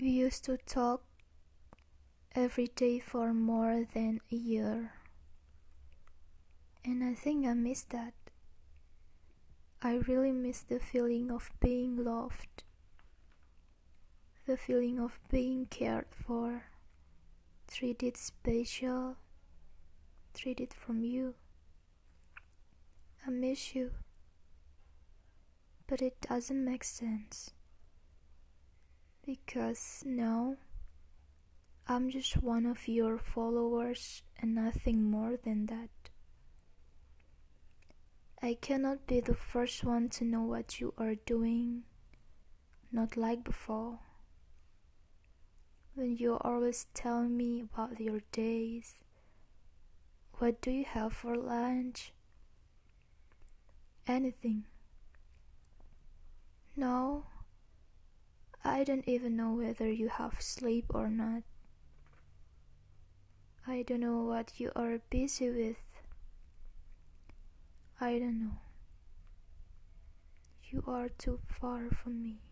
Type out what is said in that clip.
We used to talk every day for more than a year. And I think I miss that. I really miss the feeling of being loved, the feeling of being cared for, treated special, treated from you. I miss you, but it doesn't make sense because now I'm just one of your followers and nothing more than that. I cannot be the first one to know what you are doing, not like before. When you always tell me about your days, what do you have for lunch? Anything. No, I don't even know whether you have sleep or not. I don't know what you are busy with. I don't know. You are too far from me.